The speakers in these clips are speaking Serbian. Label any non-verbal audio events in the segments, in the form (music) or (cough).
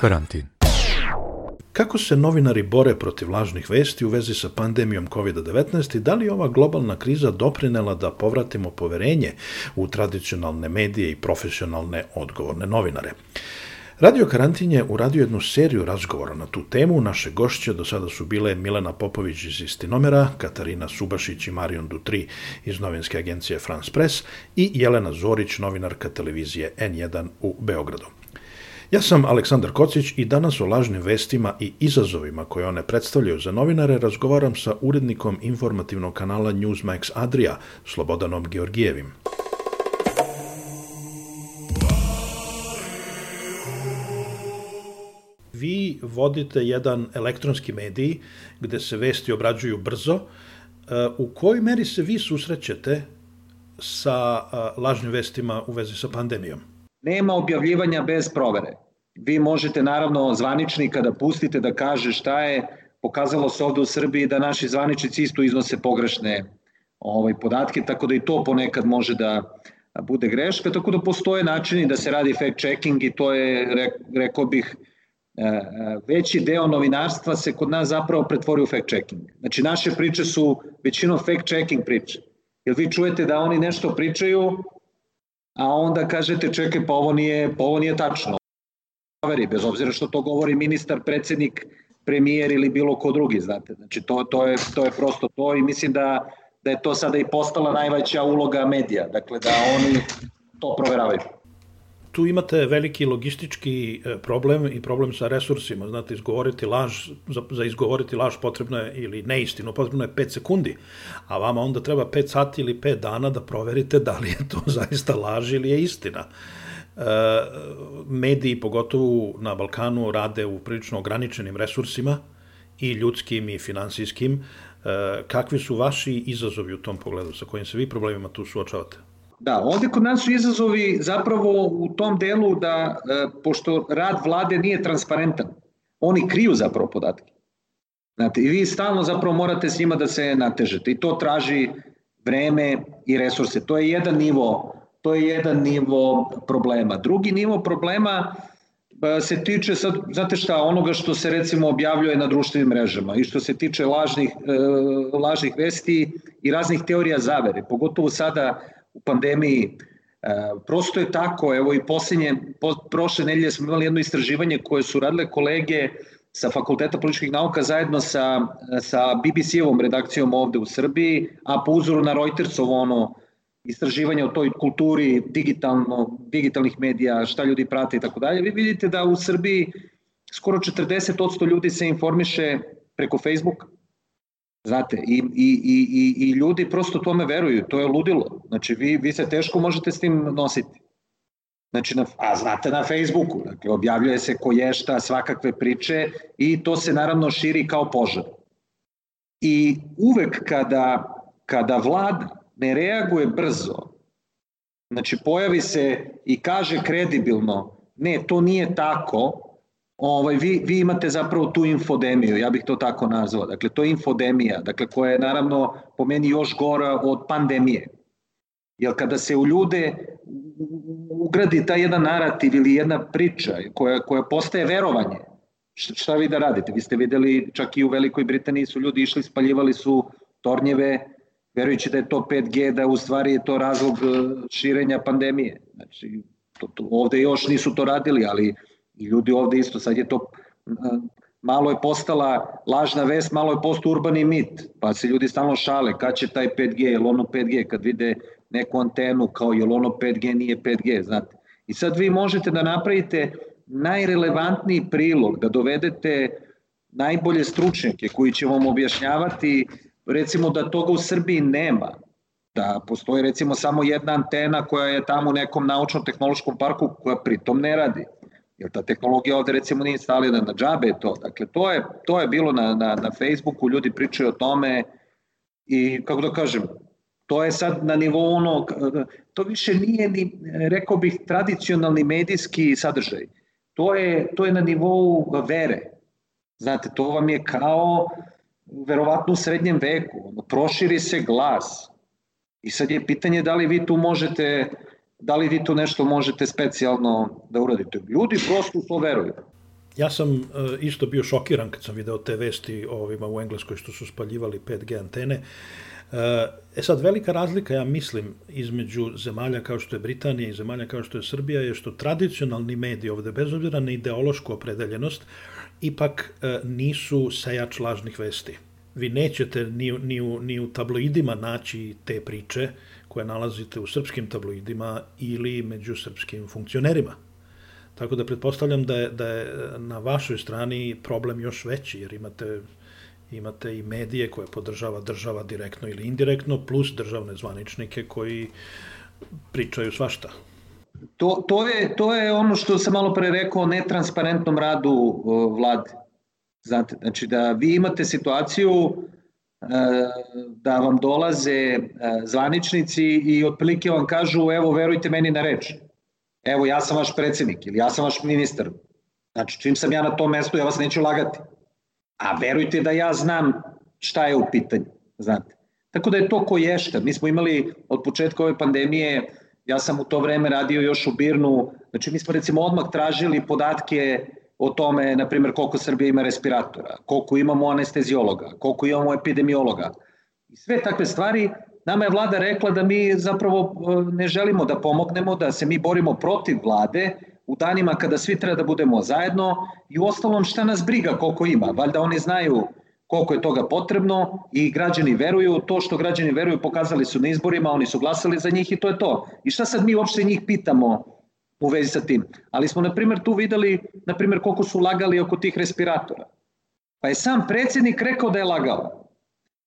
Karantin. Kako se novinari bore protiv lažnih vesti u vezi sa pandemijom COVID-19 i da li ova globalna kriza doprinela da povratimo poverenje u tradicionalne medije i profesionalne odgovorne novinare? Radio Karantin je uradio jednu seriju razgovora na tu temu. Naše gošće do sada su bile Milena Popović iz Istinomera, Katarina Subašić i Marion Dutri iz novinske agencije France Press i Jelena Zorić, novinarka televizije N1 u Beogradu. Ja sam Aleksandar Kocić i danas o lažnim vestima i izazovima koje one predstavljaju za novinare razgovaram sa urednikom informativnog kanala Newsmax Adria, Slobodanom Georgijevim. Vi vodite jedan elektronski medij gde se vesti obrađuju brzo. E, u kojoj meri se vi susrećete sa e, lažnim vestima u vezi sa pandemijom? Nema objavljivanja bez provere. Vi možete naravno zvanični kada pustite da kaže šta je, pokazalo se ovde u Srbiji da naši zvaničnici isto iznose pogrešne ovaj, podatke, tako da i to ponekad može da bude greška, tako da postoje načini da se radi fact checking i to je, rekao bih, e, e, veći deo novinarstva se kod nas zapravo pretvori u fact checking. Znači naše priče su većinom fact checking priče. Jer vi čujete da oni nešto pričaju, a onda kažete čekaj pa ovo nije, pa ovo nije tačno. Proveri, bez obzira što to govori ministar, predsednik, premijer ili bilo ko drugi, znate. Znači to, to, je, to je prosto to i mislim da, da je to sada i postala najveća uloga medija, dakle da oni to proveravaju tu imate veliki logistički e, problem i problem sa resursima. Znate, izgovoriti laž, za, za izgovoriti laž potrebno je, ili neistinu, potrebno je 5 sekundi, a vama onda treba 5 sati ili 5 dana da proverite da li je to (laughs) zaista laž ili je istina. E, mediji, pogotovo na Balkanu, rade u prilično ograničenim resursima, i ljudskim i finansijskim. E, kakvi su vaši izazovi u tom pogledu? Sa kojim se vi problemima tu suočavate? Da, ovde kod nas su izazovi zapravo u tom delu da, e, pošto rad vlade nije transparentan, oni kriju zapravo podatke. Znate, i vi stalno zapravo morate s njima da se natežete i to traži vreme i resurse. To je jedan nivo, to je jedan nivo problema. Drugi nivo problema e, se tiče sad, znate šta, onoga što se recimo objavljuje na društvenim mrežama i što se tiče lažnih, e, lažnih vesti i raznih teorija zavere, pogotovo sada u pandemiji. E, prosto je tako, evo i posljednje, po, prošle nedelje smo imali jedno istraživanje koje su radile kolege sa Fakulteta političkih nauka zajedno sa, sa BBC-ovom redakcijom ovde u Srbiji, a po uzoru na Reutersovo ono istraživanje o toj kulturi digitalno, digitalnih medija, šta ljudi prate i tako dalje, vi vidite da u Srbiji skoro 40% ljudi se informiše preko Facebooka, Znate, i, i, i, i ljudi prosto tome veruju, to je ludilo. Znači, vi, vi se teško možete s tim nositi. Znači, na, a znate na Facebooku, dakle, objavljuje se ko je šta, svakakve priče i to se naravno širi kao požar. I uvek kada, kada vlada ne reaguje brzo, znači pojavi se i kaže kredibilno, ne, to nije tako, ovaj, vi, vi imate zapravo tu infodemiju, ja bih to tako nazvao. Dakle, to je infodemija, dakle, koja je naravno po meni još gora od pandemije. Jer kada se u ljude ugradi taj jedan narativ ili jedna priča koja, koja postaje verovanje, šta vi da radite? Vi ste videli čak i u Velikoj Britaniji su ljudi išli, spaljivali su tornjeve, verujući da je to 5G, da u stvari je to razlog e, širenja pandemije. Znači, to, to, ovde još nisu to radili, ali I ljudi ovde isto, sad je to malo je postala lažna vest, malo je postao urbani mit, pa se ljudi stalno šale, kad će taj 5G, je ono 5G, kad vide neku antenu kao je ono 5G, nije 5G, znate. I sad vi možete da napravite najrelevantniji prilog, da dovedete najbolje stručnjake koji će vam objašnjavati, recimo da toga u Srbiji nema, da postoji recimo samo jedna antena koja je tamo u nekom naučno-tehnološkom parku koja pritom ne radi jer ta tehnologija ovde recimo nije instalirana na džabe to. Dakle, to je, to je bilo na, na, na Facebooku, ljudi pričaju o tome i kako da kažem, to je sad na nivou ono, to više nije ni, rekao bih, tradicionalni medijski sadržaj. To je, to je na nivou vere. Znate, to vam je kao verovatno u srednjem veku. Ono, proširi se glas. I sad je pitanje da li vi tu možete da li vi tu nešto možete specijalno da uradite? Ljudi prosto to veruju. Ja sam isto bio šokiran kad sam video te vesti o ovima u Engleskoj što su spaljivali 5G antene. E sad, velika razlika, ja mislim, između zemalja kao što je Britanija i zemalja kao što je Srbija je što tradicionalni mediji ovde, bez obzira na ideološku opredeljenost, ipak nisu sejač lažnih vesti vi nećete ni, ni, u, ni u tabloidima naći te priče koje nalazite u srpskim tabloidima ili među srpskim funkcionerima. Tako da pretpostavljam da je, da je na vašoj strani problem još veći, jer imate, imate i medije koje podržava država direktno ili indirektno, plus državne zvaničnike koji pričaju svašta. To, to, je, to je ono što sam malo pre rekao o netransparentnom radu vlade Znate, znači da vi imate situaciju e, da vam dolaze e, zvaničnici i otprilike vam kažu evo verujte meni na reč. Evo ja sam vaš predsednik ili ja sam vaš ministar. Znači čim sam ja na tom mestu ja vas neću lagati. A verujte da ja znam šta je u pitanju. Znate. Tako da je to ko ješta. Mi smo imali od početka ove pandemije, ja sam u to vreme radio još u Birnu, znači mi smo recimo odmah tražili podatke o tome, na primjer, koliko Srbija ima respiratora, koliko imamo anestezijologa, koliko imamo epidemiologa. I sve takve stvari, nama je vlada rekla da mi zapravo e, ne želimo da pomognemo, da se mi borimo protiv vlade u danima kada svi treba da budemo zajedno i u ostalom šta nas briga koliko ima. Valjda oni znaju koliko je toga potrebno i građani veruju, to što građani veruju pokazali su na izborima, oni su glasali za njih i to je to. I šta sad mi uopšte njih pitamo u vezi sa tim. Ali smo, na primjer, tu videli, na primjer, koliko su lagali oko tih respiratora. Pa je sam predsednik rekao da je lagao.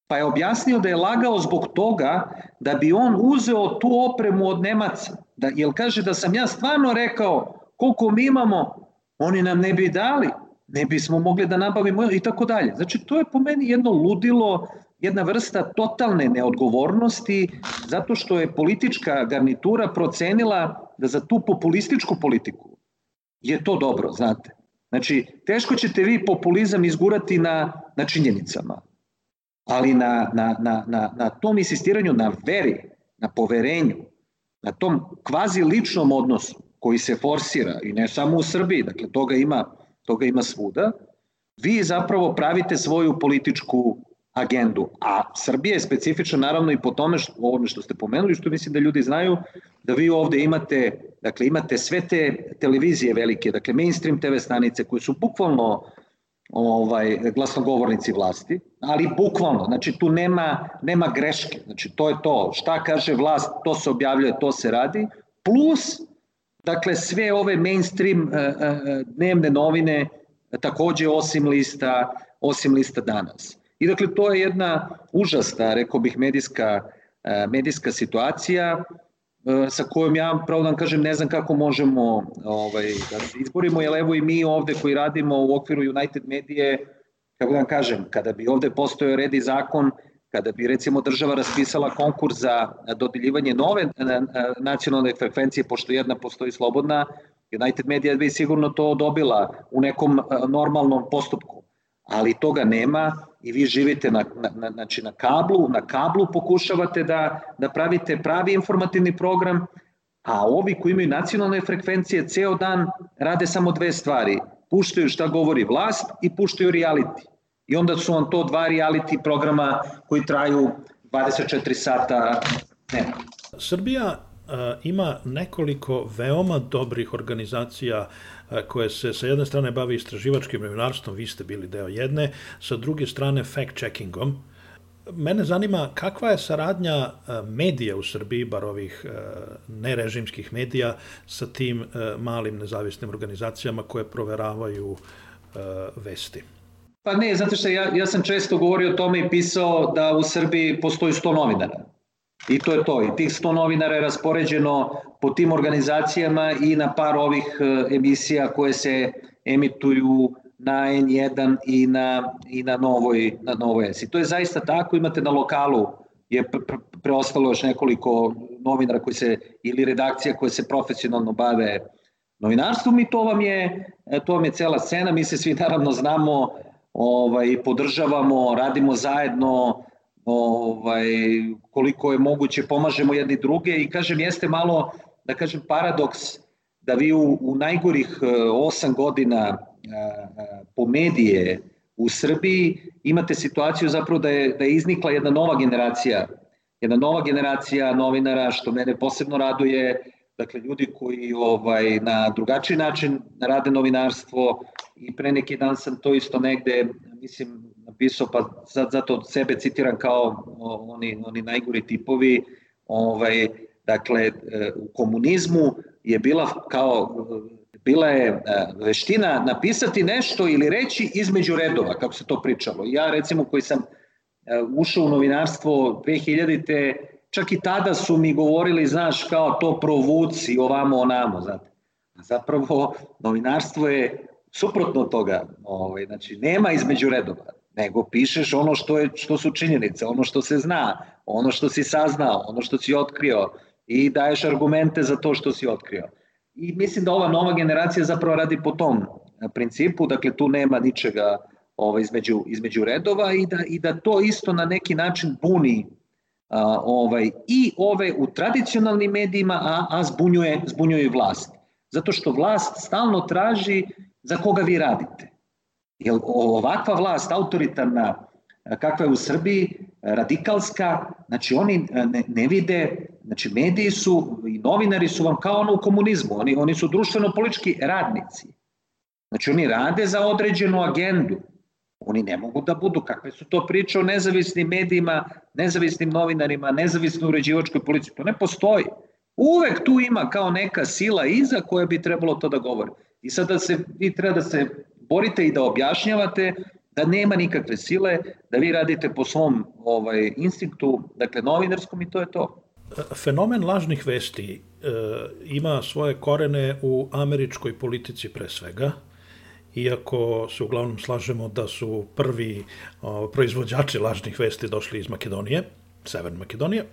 Pa je objasnio da je lagao zbog toga da bi on uzeo tu opremu od Nemaca. Da, jer kaže da sam ja stvarno rekao koliko mi imamo, oni nam ne bi dali, ne bismo mogli da nabavimo i tako dalje. Znači, to je po meni jedno ludilo jedna vrsta totalne neodgovornosti zato što je politička garnitura procenila da za tu populističku politiku je to dobro, znate. Znači, teško ćete vi populizam izgurati na, na činjenicama, ali na, na, na, na, na tom insistiranju na veri, na poverenju, na tom kvazi ličnom odnosu koji se forsira i ne samo u Srbiji, dakle toga ima, toga ima svuda, vi zapravo pravite svoju političku agendu. A Srbija je specifična naravno i po tome što, ovome što ste pomenuli, što mislim da ljudi znaju, da vi ovde imate, dakle imate sve te televizije velike, dakle mainstream TV stanice koje su bukvalno ovaj glasnogovornici vlasti, ali bukvalno, znači tu nema, nema greške, znači to je to, šta kaže vlast, to se objavljuje, to se radi, plus dakle sve ove mainstream uh, uh, dnevne novine takođe osim lista, osim lista danas. I dakle, to je jedna užasna, rekao bih, medijska, e, medijska situacija e, sa kojom ja, pravo da vam kažem, ne znam kako možemo ovaj, da se izborimo, jer evo i mi ovde koji radimo u okviru United Medije, kako da vam kažem, kada bi ovde postojao red i zakon, kada bi recimo država raspisala konkurs za dodeljivanje nove e, nacionalne frekvencije, pošto jedna postoji slobodna, United Media bi sigurno to dobila u nekom normalnom postupku ali toga nema i vi živite na, na, znači na kablu, na kablu pokušavate da, da pravite pravi informativni program, a ovi koji imaju nacionalne frekvencije ceo dan rade samo dve stvari. Puštaju šta govori vlast i puštaju reality. I onda su vam to dva reality programa koji traju 24 sata dnevno. Srbija ima nekoliko veoma dobrih organizacija koje se sa jedne strane bavi istraživačkim novinarstvom, vi ste bili deo jedne, sa druge strane fact-checkingom. Mene zanima kakva je saradnja medija u Srbiji, bar ovih nerežimskih medija, sa tim malim nezavisnim organizacijama koje proveravaju vesti. Pa ne, zato što ja, ja sam često govorio o tome i pisao da u Srbiji postoji 100 novinara. I to je to. I tih 100 novinara je raspoređeno po tim organizacijama i na par ovih e, emisija koje se emituju na N1 i na, i na novoj, na novoj S. I to je zaista tako. Imate na lokalu je preostalo još nekoliko novinara koji se, ili redakcija koje se profesionalno bave novinarstvom i to vam je, e, to vam je cela scena. Mi se svi naravno znamo, ovaj, podržavamo, radimo zajedno, ovaj, koliko je moguće pomažemo jedni druge. I kažem jeste malo da kažem paradoks da vi u, u najgorih 8 e, godina po medije u Srbiji, imate situaciju zapravo da je, da je iznikla jedna nova generacija, jedna nova generacija novinara, što mene posebno raduje, dakle ljudi koji ovaj na drugačiji način rade novinarstvo i pre neki dan sam to isto negde mislim napisao pa sad zato od sebe citiram kao oni oni najgori tipovi ovaj dakle e, u komunizmu je bila kao bila je e, veština napisati nešto ili reći između redova kako se to pričalo ja recimo koji sam e, ušao u novinarstvo 2000-te čak i tada su mi govorili, znaš, kao to provuci ovamo onamo, znate. Zapravo, novinarstvo je suprotno toga, ovaj, znači, nema između redova, nego pišeš ono što, je, što su činjenice, ono što se zna, ono što si saznao, ono što si otkrio i daješ argumente za to što si otkrio. I mislim da ova nova generacija zapravo radi po tom principu, dakle tu nema ničega ovaj, između, između redova i da, i da to isto na neki način buni a, ovaj, i ove u tradicionalnim medijima, a, a zbunjuje, zbunjuje vlast. Zato što vlast stalno traži za koga vi radite. Jer ovakva vlast, autoritarna, kakva je u Srbiji, radikalska, znači oni ne, ne vide, znači mediji su i novinari su vam kao ono u komunizmu, oni, oni su društveno-politički radnici. Znači oni rade za određenu agendu, Oni ne mogu da budu, kakve su to priče o nezavisnim medijima, nezavisnim novinarima, nezavisnoj uređivačkoj policiji. To ne postoji. Uvek tu ima kao neka sila iza koja bi trebalo to da govori. I sada se, vi treba da se borite i da objašnjavate da nema nikakve sile, da vi radite po svom ovaj, instinktu, dakle novinarskom i to je to. Fenomen lažnih vesti e, ima svoje korene u američkoj politici pre svega, iako se uglavnom slažemo da su prvi o, proizvođači lažnih vesti došli iz Makedonije, Severne Makedonije,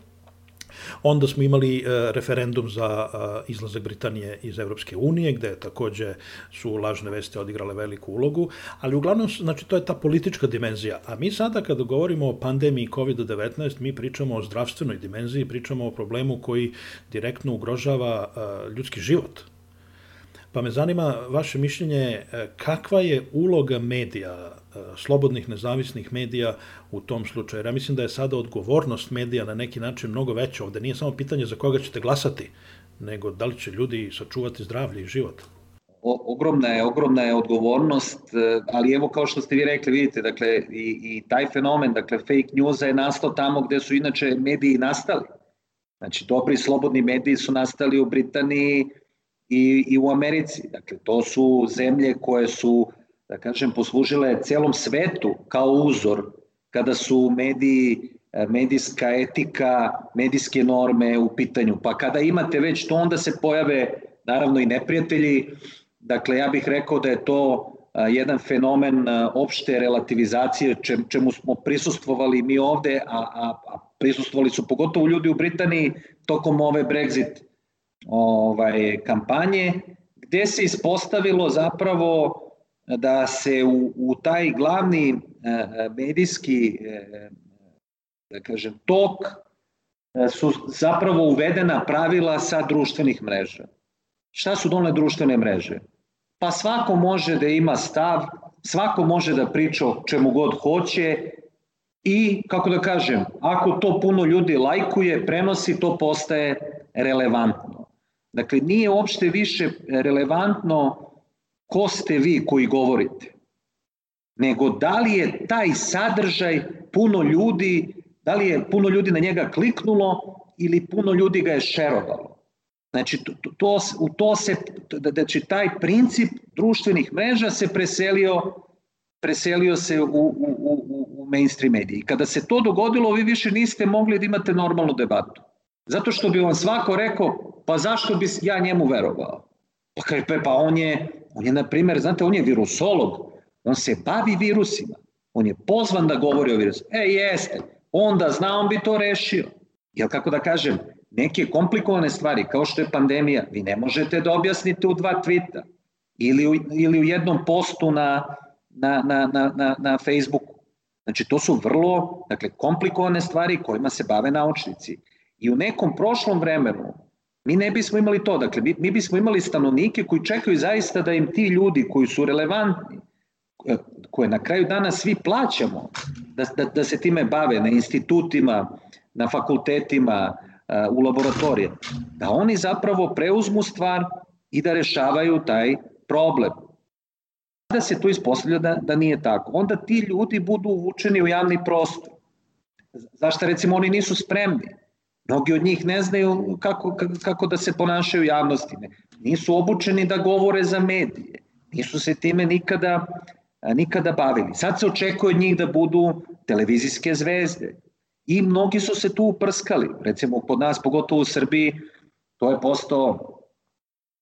Onda smo imali e, referendum za e, izlazak Britanije iz Evropske unije, gde takođe su lažne veste odigrale veliku ulogu, ali uglavnom, znači, to je ta politička dimenzija. A mi sada, kada govorimo o pandemiji COVID-19, mi pričamo o zdravstvenoj dimenziji, pričamo o problemu koji direktno ugrožava e, ljudski život, Pa me zanima vaše mišljenje kakva je uloga medija, slobodnih nezavisnih medija u tom slučaju. Ja mislim da je sada odgovornost medija na neki način mnogo veća. Ovde nije samo pitanje za koga ćete glasati, nego da li će ljudi sačuvati zdravlje i život. O, ogromna je, ogromna je odgovornost, e, ali evo kao što ste vi rekli, vidite, dakle, i, i taj fenomen, dakle, fake news je nastao tamo gde su inače mediji nastali. Znači, dobri slobodni mediji su nastali u Britaniji, i, i u Americi. Dakle, to su zemlje koje su, da kažem, poslužile celom svetu kao uzor kada su mediji, e, medijska etika, medijske norme u pitanju. Pa kada imate već to, onda se pojave naravno i neprijatelji. Dakle, ja bih rekao da je to e, jedan fenomen e, opšte relativizacije čemu smo prisustvovali mi ovde, a, a, a prisustvovali su pogotovo ljudi u Britaniji tokom ove Brexit ovaj, kampanje, gde se ispostavilo zapravo da se u, u taj glavni e, medijski e, da kažem, tok e, su zapravo uvedena pravila sa društvenih mreža. Šta su donale društvene mreže? Pa svako može da ima stav, svako može da priča o čemu god hoće i, kako da kažem, ako to puno ljudi lajkuje, prenosi, to postaje relevantno. Dakle, nije uopšte više relevantno ko ste vi koji govorite, nego da li je taj sadržaj puno ljudi, da li je puno ljudi na njega kliknulo ili puno ljudi ga je šerovalo. Znači, to, to, u to se, znači, taj princip društvenih mreža se preselio, preselio se u, u, u, u mainstream mediji. Kada se to dogodilo, vi više niste mogli da imate normalnu debatu. Zato što bi vam svako rekao, pa zašto bi ja njemu verovao? Pa pa on je, on je, na primjer, znate, on je virusolog, on se bavi virusima, on je pozvan da govori o virusu. E, jeste, onda zna, on bi to rešio. Jel, kako da kažem, neke komplikovane stvari, kao što je pandemija, vi ne možete da objasnite u dva tvita ili u, ili u jednom postu na, na, na, na, na, na Facebooku. Znači, to su vrlo dakle, komplikovane stvari kojima se bave naučnici. I u nekom prošlom vremenu Mi ne bismo imali to, dakle, mi, mi bismo imali stanovnike koji čekaju zaista da im ti ljudi koji su relevantni, koje na kraju dana svi plaćamo, da, da, da se time bave na institutima, na fakultetima, u laboratorije, da oni zapravo preuzmu stvar i da rešavaju taj problem. Da se to ispostavlja da, da nije tako. Onda ti ljudi budu uvučeni u javni prostor. Zašto recimo oni nisu spremni? Mnogi od njih ne znaju kako, kako da se ponašaju u javnosti. Nisu obučeni da govore za medije. Nisu se time nikada, nikada bavili. Sad se očekuje od njih da budu televizijske zvezde. I mnogi su se tu uprskali. Recimo kod nas, pogotovo u Srbiji, to je postao,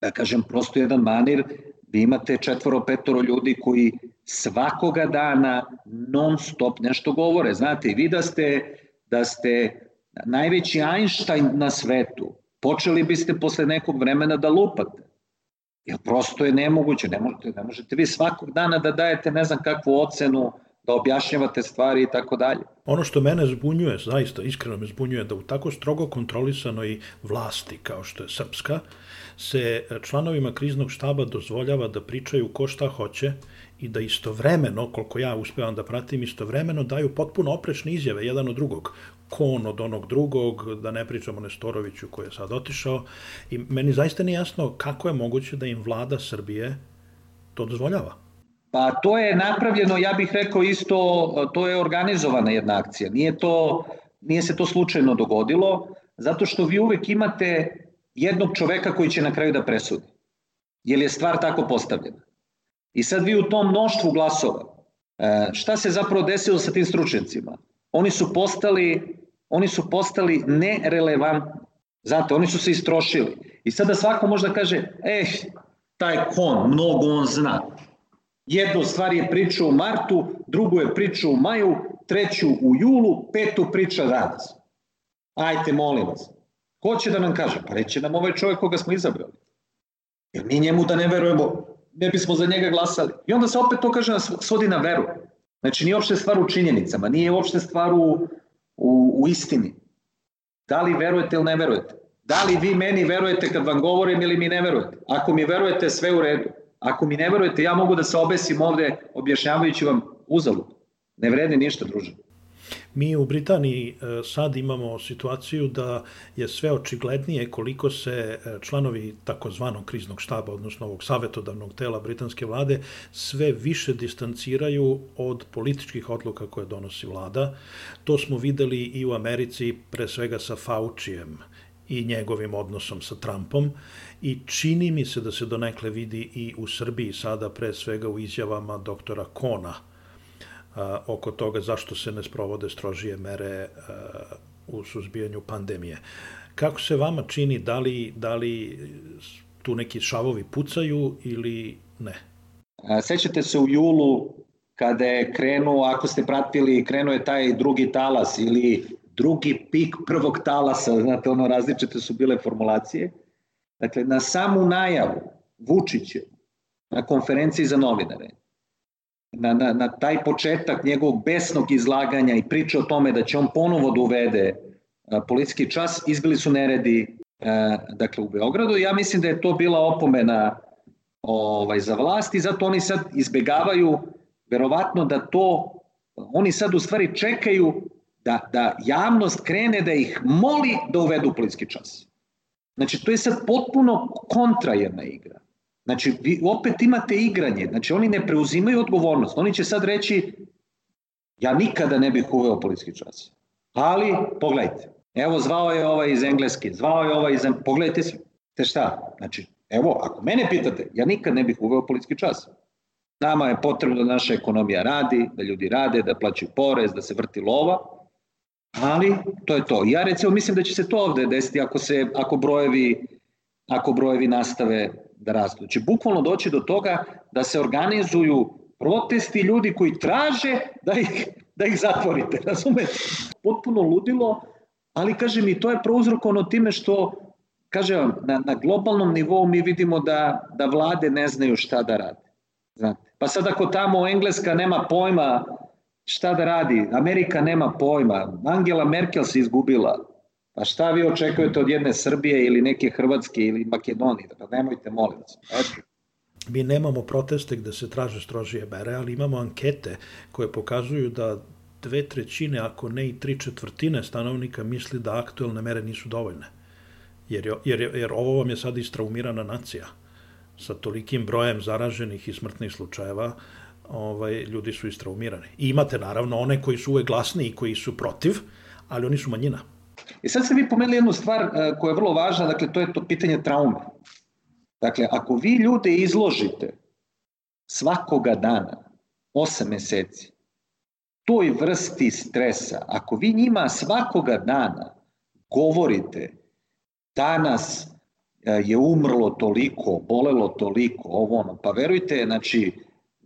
da kažem, prosto jedan manir. Vi imate četvoro, petoro ljudi koji svakoga dana non stop nešto govore. Znate, i vi da ste, da ste najveći Einstein na svetu, počeli biste posle nekog vremena da lupate. Jer prosto je nemoguće, ne možete, ne možete vi svakog dana da dajete ne znam kakvu ocenu, da objašnjavate stvari i tako dalje. Ono što mene zbunjuje, zaista iskreno me zbunjuje, da u tako strogo kontrolisanoj vlasti kao što je Srpska, se članovima kriznog štaba dozvoljava da pričaju ko šta hoće i da istovremeno, koliko ja uspevam da pratim, istovremeno daju potpuno oprečne izjave jedan od drugog. Kon od onog drugog, da ne pričamo Nestoroviću koji je sad otišao. I meni zaista nije jasno kako je moguće da im vlada Srbije to dozvoljava. Pa to je napravljeno, ja bih rekao isto, to je organizovana jedna akcija. Nije, to, nije se to slučajno dogodilo, zato što vi uvek imate jednog čoveka koji će na kraju da presudi. Jer je stvar tako postavljena. I sad vi u tom mnoštvu glasova, e, šta se zapravo desilo sa tim stručnicima? Oni su postali, oni su postali nerelevantni. Znate, oni su se istrošili. I sada svako može da kaže, eh, taj kon, mnogo on zna. Jednu stvar je priča u martu, drugu je priča u maju, treću u julu, petu priča danas. Ajte, molim vas. Ko će da nam kaže? Pa reće nam ovaj čovjek koga smo izabrali. Jer mi njemu da ne verujemo, ne bismo za njega glasali. I onda se opet to kaže svodi na veru. Znači nije uopšte stvar u činjenicama, nije uopšte stvar u, u, u istini. Da li verujete ili ne verujete? Da li vi meni verujete kad vam govorim ili mi ne verujete? Ako mi verujete, sve u redu. Ako mi ne verujete, ja mogu da se obesim ovde objašnjavajući vam uzalud. Ne vredi ništa, druže. Mi u Britaniji e, sad imamo situaciju da je sve očiglednije koliko se e, članovi takozvanog kriznog štaba, odnosno ovog savetodavnog tela britanske vlade, sve više distanciraju od političkih odluka koje donosi vlada. To smo videli i u Americi, pre svega sa Faucijem i njegovim odnosom sa Trumpom i čini mi se da se donekle vidi i u Srbiji sada pre svega u izjavama doktora Kona oko toga zašto se ne sprovode strožije mere u suzbijanju pandemije. Kako se vama čini, da li, da li tu neki šavovi pucaju ili ne? Sećate se u julu kada je krenuo, ako ste pratili, krenuo je taj drugi talas ili drugi pik prvog talasa, znate, ono različite su bile formulacije. Dakle, na samu najavu Vučića na konferenciji za novinare, na, na, na taj početak njegovog besnog izlaganja i priče o tome da će on ponovo da uvede a, policijski čas, izbili su neredi a, dakle, u Beogradu. Ja mislim da je to bila opomena ovaj, za vlast i zato oni sad izbegavaju verovatno da to, oni sad u stvari čekaju da, da javnost krene da ih moli da uvedu policijski čas. Znači, to je sad potpuno kontra jedna igra. Znači, vi opet imate igranje, znači oni ne preuzimaju odgovornost. Oni će sad reći, ja nikada ne bih uveo policijski čas. Ali, pogledajte, evo zvao je ovaj iz Engleske, zvao je ovaj iz... Pogledajte se, te šta? Znači, evo, ako mene pitate, ja nikad ne bih uveo policijski čas. Nama je potrebno da naša ekonomija radi, da ljudi rade, da plaćaju porez, da se vrti lova, ali to je to. Ja recimo mislim da će se to ovde desiti ako se ako brojevi ako brojevi nastave da rastu. Znači bukvalno doći do toga da se organizuju protesti ljudi koji traže da ih da ih zatvorite, (laughs) razumete? Potpuno ludilo, ali kaže mi to je prouzrokovano time što kaže vam, na, na globalnom nivou mi vidimo da, da vlade ne znaju šta da rade. Znate. Pa sad ako tamo Engleska nema pojma šta da radi, Amerika nema pojma, Angela Merkel se izgubila, Pa šta vi očekujete od jedne Srbije ili neke Hrvatske ili Makedonije? Pa nemojte, molim vas. Eto. Mi nemamo proteste gde se traže strožije mere, ali imamo ankete koje pokazuju da dve trećine, ako ne i tri četvrtine stanovnika misli da aktuelne mere nisu dovoljne. Jer, jer, jer ovo vam je sad istraumirana nacija. Sa tolikim brojem zaraženih i smrtnih slučajeva, ovaj, ljudi su istraumirani. I imate naravno one koji su uvek glasni i koji su protiv, ali oni su manjina. I sad ste vi pomenuli jednu stvar e, koja je vrlo važna, dakle to je to pitanje traume. Dakle, ako vi ljude izložite svakoga dana, 8 meseci, toj vrsti stresa, ako vi njima svakoga dana govorite danas e, je umrlo toliko, bolelo toliko, ovo ono, pa verujte, znači,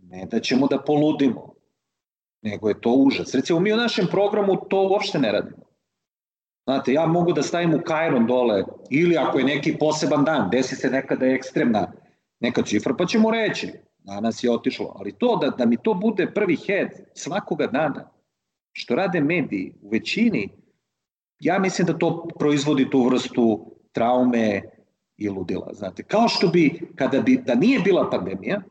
ne da ćemo da poludimo, nego je to užas. Recimo, mi u našem programu to uopšte ne radimo. Znate, ja mogu da stavim u Kajron dole, ili ako je neki poseban dan, desi se nekada ekstremna neka cifra, pa ćemo reći, danas je otišlo. Ali to, da, da mi to bude prvi head svakoga dana, što rade mediji u većini, ja mislim da to proizvodi tu vrstu traume i ludila. Znate, kao što bi, kada bi, da nije bila pandemija,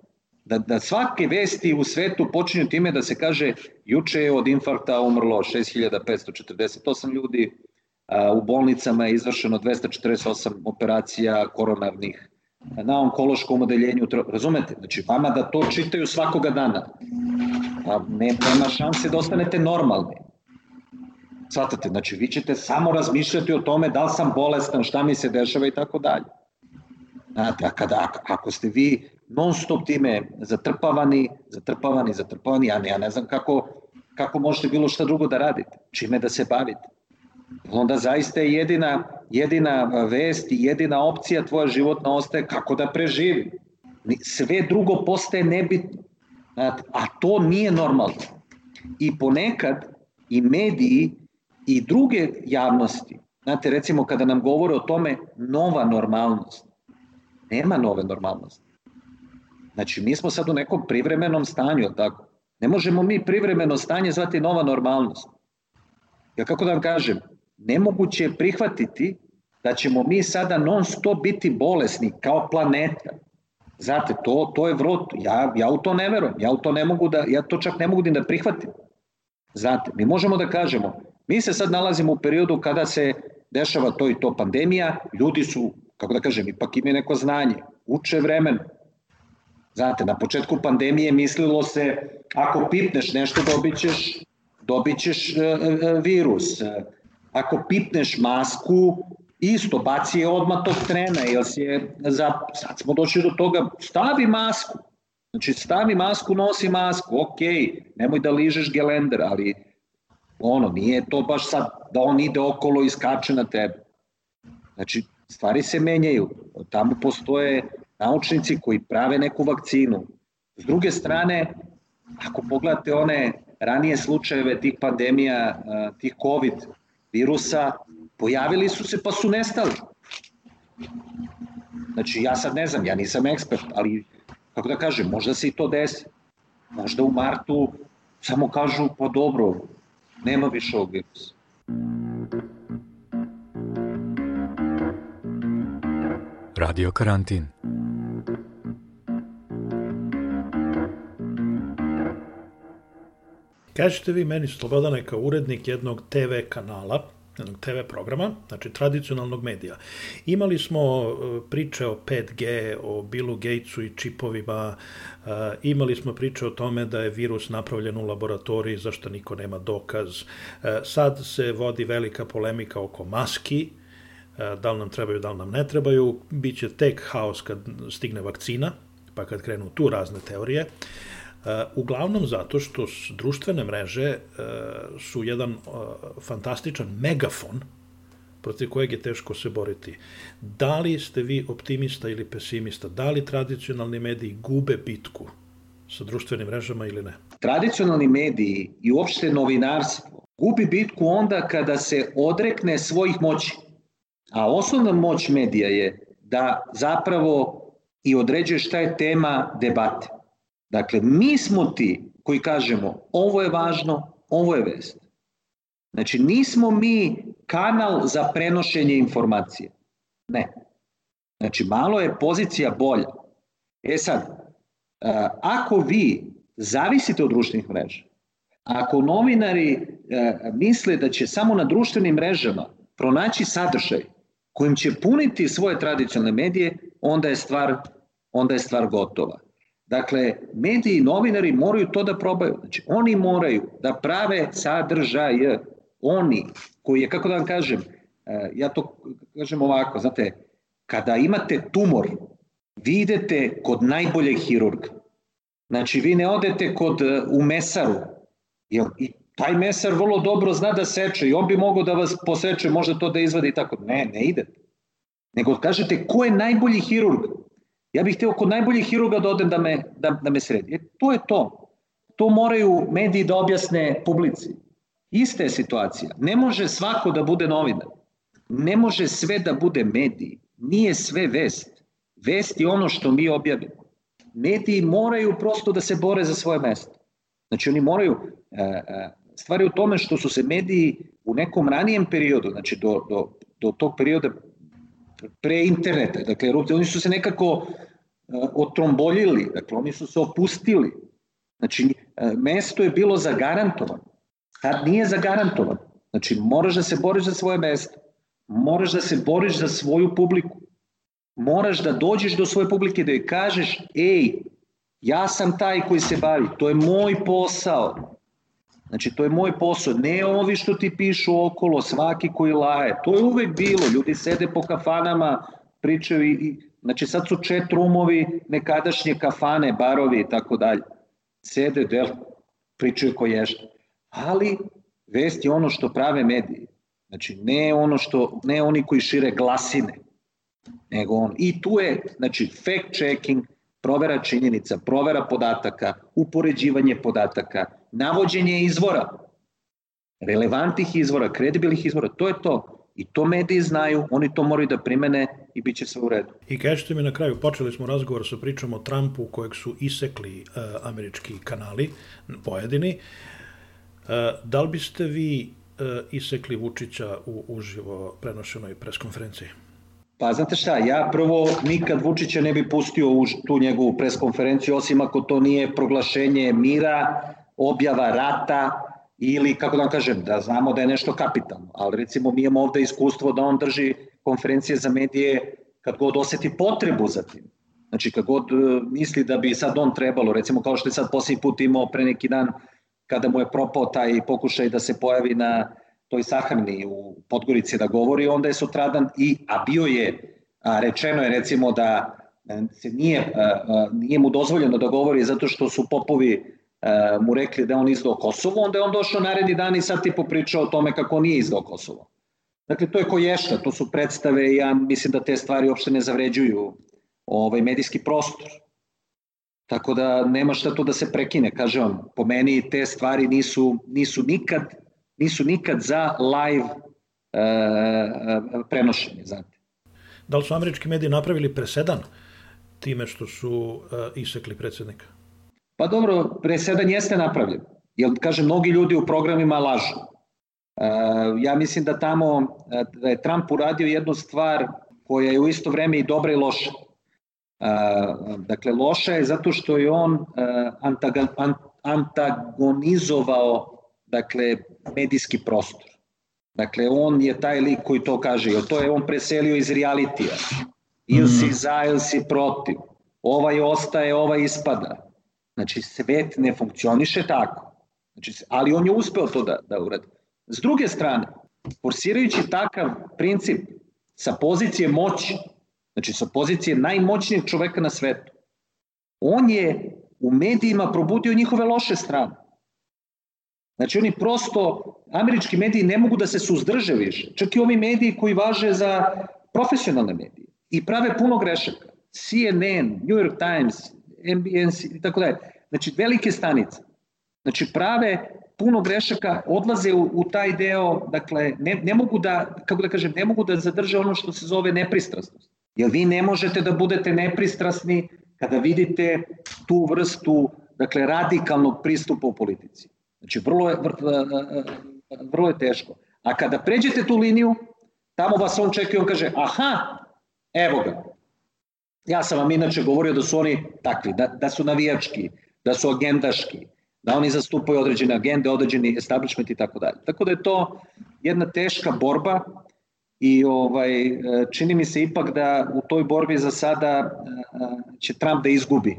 da, da svake vesti u svetu počinju time da se kaže juče je od infarkta umrlo 6548 ljudi, U bolnicama je izvršeno 248 operacija koronarnih na onkološkom odeljenju, razumete? Znači, vama da to čitaju svakoga dana, a ne, nema šanse da ostanete normalni. Svatate, znači, vi ćete samo razmišljati o tome da li sam bolestan, šta mi se dešava i tako dalje. Znate, a kada, ako ste vi non stop time zatrpavani, zatrpavani, zatrpavani, ja ne, ja ne znam kako, kako možete bilo šta drugo da radite, čime da se bavite onda zaista je jedina, jedina vest i jedina opcija tvoja životna ostaje kako da preživi. Sve drugo postaje nebitno. A to nije normalno. I ponekad i mediji i druge javnosti, znate, recimo kada nam govore o tome nova normalnost, nema nove normalnosti. Znači, mi smo sad u nekom privremenom stanju, tako? Ne možemo mi privremeno stanje zvati nova normalnost. Ja kako da vam kažem, nemoguće je prihvatiti da ćemo mi sada non stop biti bolesni kao planeta. Znate, to, to je vrot, ja, ja u to ne verujem, ja u to ne mogu da, ja to čak ne mogu da prihvatim. Znate, mi možemo da kažemo, mi se sad nalazimo u periodu kada se dešava to i to pandemija, ljudi su, kako da kažem, ipak imaju neko znanje, uče vremen. Znate, na početku pandemije mislilo se, ako pipneš nešto dobit ćeš, dobit ćeš e, e, virus, ako pipneš masku, isto, baci je odmah tog trena, jer si je, za, sad smo došli do toga, stavi masku, znači stavi masku, nosi masku, ok, nemoj da ližeš gelender, ali ono, nije to baš sad da on ide okolo i skače na tebe. Znači, stvari se menjaju, tamo postoje naučnici koji prave neku vakcinu. S druge strane, ako pogledate one ranije slučajeve tih pandemija, tih COVID virusa, pojavili su se pa su nestali. Znači, ja sad ne znam, ja nisam ekspert, ali, kako da kažem, možda se i to desi. Možda u martu samo kažu, pa dobro, nema više ovog virusa. Radio karantin. Kažete vi meni, Slobodane, kao urednik jednog TV kanala, jednog TV programa, znači tradicionalnog medija. Imali smo e, priče o 5G, o Billu Gatesu i čipovima, e, imali smo priče o tome da je virus napravljen u laboratoriji, zašto niko nema dokaz. E, sad se vodi velika polemika oko maski, da li nam trebaju, da li nam ne trebaju. Biće tek haos kad stigne vakcina, pa kad krenu tu razne teorije. E, uglavnom zato što društvene mreže e, su jedan e, fantastičan megafon protiv kojeg je teško se boriti. Da li ste vi optimista ili pesimista? Da li tradicionalni mediji gube bitku sa društvenim mrežama ili ne? Tradicionalni mediji i uopšte novinarstvo gubi bitku onda kada se odrekne svojih moći. A osnovna moć medija je da zapravo i određuje šta je tema debate. Dakle, mi smo ti koji kažemo ovo je važno, ovo je vest. Znači, nismo mi kanal za prenošenje informacije. Ne. Znači, malo je pozicija bolja. E sad, ako vi zavisite od društvenih mreža, ako novinari misle da će samo na društvenim mrežama pronaći sadržaj kojim će puniti svoje tradicionalne medije, onda je stvar, onda je stvar gotova. Dakle, mediji i novinari moraju to da probaju. Znači, oni moraju da prave sadržaje. Oni, koji je, kako da vam kažem, e, ja to kažem ovako, znate, kada imate tumor, vi idete kod najboljeg hirurga. Znači, vi ne odete kod, e, u mesaru, jer i taj mesar vrlo dobro zna da seče i on bi mogao da vas poseče, možda to da izvadi i tako. Ne, ne idete. Nego kažete ko je najbolji hirurg? Ja bih hteo kod najboljih hirurga da odem da me, da, da me sredi. E, to je to. To moraju mediji da objasne publici. Ista je situacija. Ne može svako da bude novinar. Ne može sve da bude mediji. Nije sve vest. Vest je ono što mi objavimo. Mediji moraju prosto da se bore za svoje mesto. Znači oni moraju, e, e, stvari u tome što su se mediji u nekom ranijem periodu, znači do, do, do tog perioda pre interneta, dakle oni su se nekako otromboljili, dakle oni su se opustili. Znači, e, mesto je bilo zagarantovano. Tad nije zagarantovano. Znači, moraš da se boriš za svoje mesto. Moraš da se boriš za svoju publiku. Moraš da dođeš do svoje publike da joj kažeš, ej, ja sam taj koji se bavi, to je moj posao. Znači, to je moj posao, ne ovi što ti pišu okolo, svaki koji laje. To je uvek bilo, ljudi sede po kafanama, pričaju i, Znači sad su chat roomovi, nekadašnje kafane, barovi i tako dalje. Sede, del, pričaju ko ješta. Ali vest je ono što prave mediji. Znači ne ono što, ne oni koji šire glasine, nego on. I tu je, znači, fact checking, provera činjenica, provera podataka, upoređivanje podataka, navođenje izvora, relevantnih izvora, kredibilnih izvora, to je to. I to mediji znaju, oni to moraju da primene i bit će sve u redu. I kažete mi na kraju, počeli smo razgovor sa pričom o Trumpu kojeg su isekli uh, američki kanali, pojedini. Uh, da li biste vi uh, isekli Vučića u uživo prenošenoj preskonferenciji? Pa znate šta, ja prvo nikad Vučića ne bi pustio u tu njegovu preskonferenciju, osim ako to nije proglašenje mira, objava rata, ili kako da vam kažem, da znamo da je nešto kapitalno, ali recimo mi imamo ovde iskustvo da on drži konferencije za medije kad god oseti potrebu za tim. Znači kad god e, misli da bi sad on trebalo, recimo kao što je sad posljednji put imao pre neki dan kada mu je propao taj pokušaj da se pojavi na toj sahrani u Podgorici da govori, onda je sutradan i, a bio je, a rečeno je recimo da e, se nije, a, a, nije mu dozvoljeno da govori zato što su popovi e, mu rekli da on izdao Kosovo, onda je on došao naredni dan i sad tipo pričao o tome kako nije izdao Kosovo. Dakle, to je koješta, to su predstave i ja mislim da te stvari uopšte ne zavređuju ovaj medijski prostor. Tako da nema šta tu da se prekine, kažem vam, po meni te stvari nisu, nisu nikad nisu nikad za live e, e prenošenje, znate. Da li su američki mediji napravili presedan time što su e, isekli predsednika? Pa dobro, presedan jeste napravljen. Jer, kažem, mnogi ljudi u programima lažu. E, ja mislim da tamo, e, da je Trump uradio jednu stvar koja je u isto vreme i dobra i loša. E, dakle, loša je zato što je on antagonizovao dakle, medijski prostor. Dakle, on je taj lik koji to kaže. To je on preselio iz realitija. Ili si mhm. za, ili si protiv. Ovaj ostaje, ovaj ispada Znači, svet ne funkcioniše tako. Znači, ali on je uspeo to da, da uradi. S druge strane, forsirajući takav princip sa pozicije moći, znači sa pozicije najmoćnijeg čoveka na svetu, on je u medijima probudio njihove loše strane. Znači oni prosto, američki mediji ne mogu da se suzdrže više. Čak i ovi mediji koji važe za profesionalne medije i prave puno grešaka. CNN, New York Times, MBNC i tako dalje. Znači velike stanice. Znači prave puno grešaka, odlaze u, u taj deo, dakle ne, ne mogu da, kako da kažem, ne mogu da zadrže ono što se zove nepristrasnost. Jer vi ne možete da budete nepristrasni kada vidite tu vrstu, dakle radikalnog pristupa u politici. Znači vrlo je, vrlo je teško. A kada pređete tu liniju, tamo vas on čeka i on kaže, aha, evo ga. Ja sam vam inače govorio da su oni takvi, da, da su navijački, da su agendaški, da oni zastupaju određene agende, određeni establishment i tako dalje. Tako da je to jedna teška borba i ovaj, čini mi se ipak da u toj borbi za sada eh, će Trump da izgubi.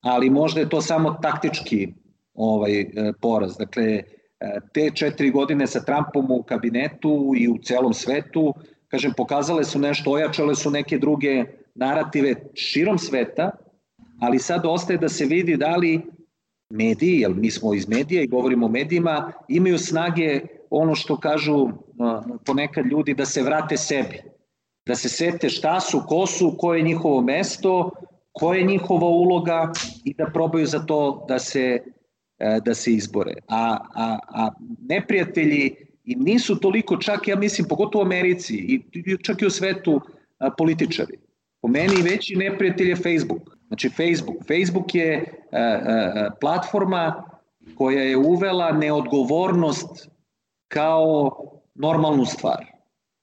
Ali možda je to samo taktički ovaj eh, poraz. Dakle, eh, te četiri godine sa Trumpom u kabinetu i u celom svetu, kažem, pokazale su nešto, ojačale su neke druge narative širom sveta, ali sad ostaje da se vidi da li mediji, jer mi smo iz medija i govorimo o medijima, imaju snage ono što kažu ponekad ljudi da se vrate sebi, da se sete šta su, ko su, koje je njihovo mesto, koja je njihova uloga i da probaju za to da se, e, da se izbore. A, a, a neprijatelji im nisu toliko čak, ja mislim, pogotovo u Americi i čak i u svetu političari. Po meni veći neprijatelj je Facebook. Znači Facebook. Facebook je e, e, platforma koja je uvela neodgovornost kao normalnu stvar.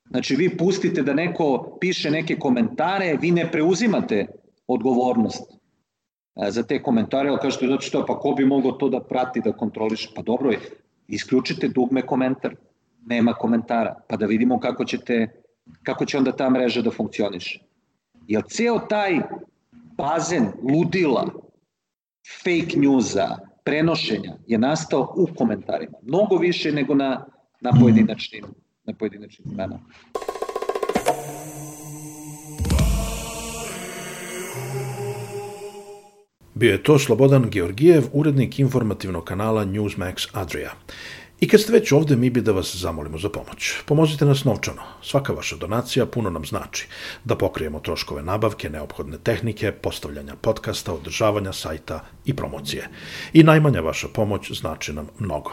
Znači vi pustite da neko piše neke komentare, vi ne preuzimate odgovornost e, za te komentare, ali kažete, znači što, pa ko bi mogao to da prati, da kontroliše? Pa dobro je, isključite dugme komentar, nema komentara, pa da vidimo kako, ćete, kako će onda ta mreža da funkcioniše. Jer ceo taj bazen ludila, fake newsa, prenošenja je nastao u komentarima. Mnogo više nego na, na pojedinačnim, na pojedinačnim imenama. Bio je to Slobodan Georgijev, urednik informativnog kanala Newsmax Adria. I kad ste već ovde, mi bi da vas zamolimo za pomoć. Pomozite nas novčano. Svaka vaša donacija puno nam znači. Da pokrijemo troškove nabavke, neophodne tehnike, postavljanja podcasta, održavanja sajta i promocije. I najmanja vaša pomoć znači nam mnogo.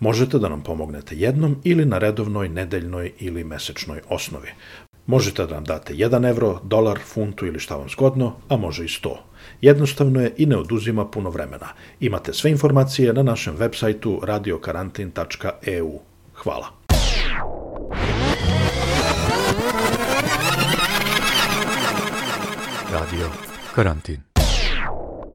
Možete da nam pomognete jednom ili na redovnoj, nedeljnoj ili mesečnoj osnovi. Možete da nam date 1 evro, dolar, funtu ili šta vam zgodno, a može i 100. Jednostavno je i ne oduzima puno vremena. Imate sve informacije na našem web sajtu radiokarantin.eu. Hvala. Radio Karantin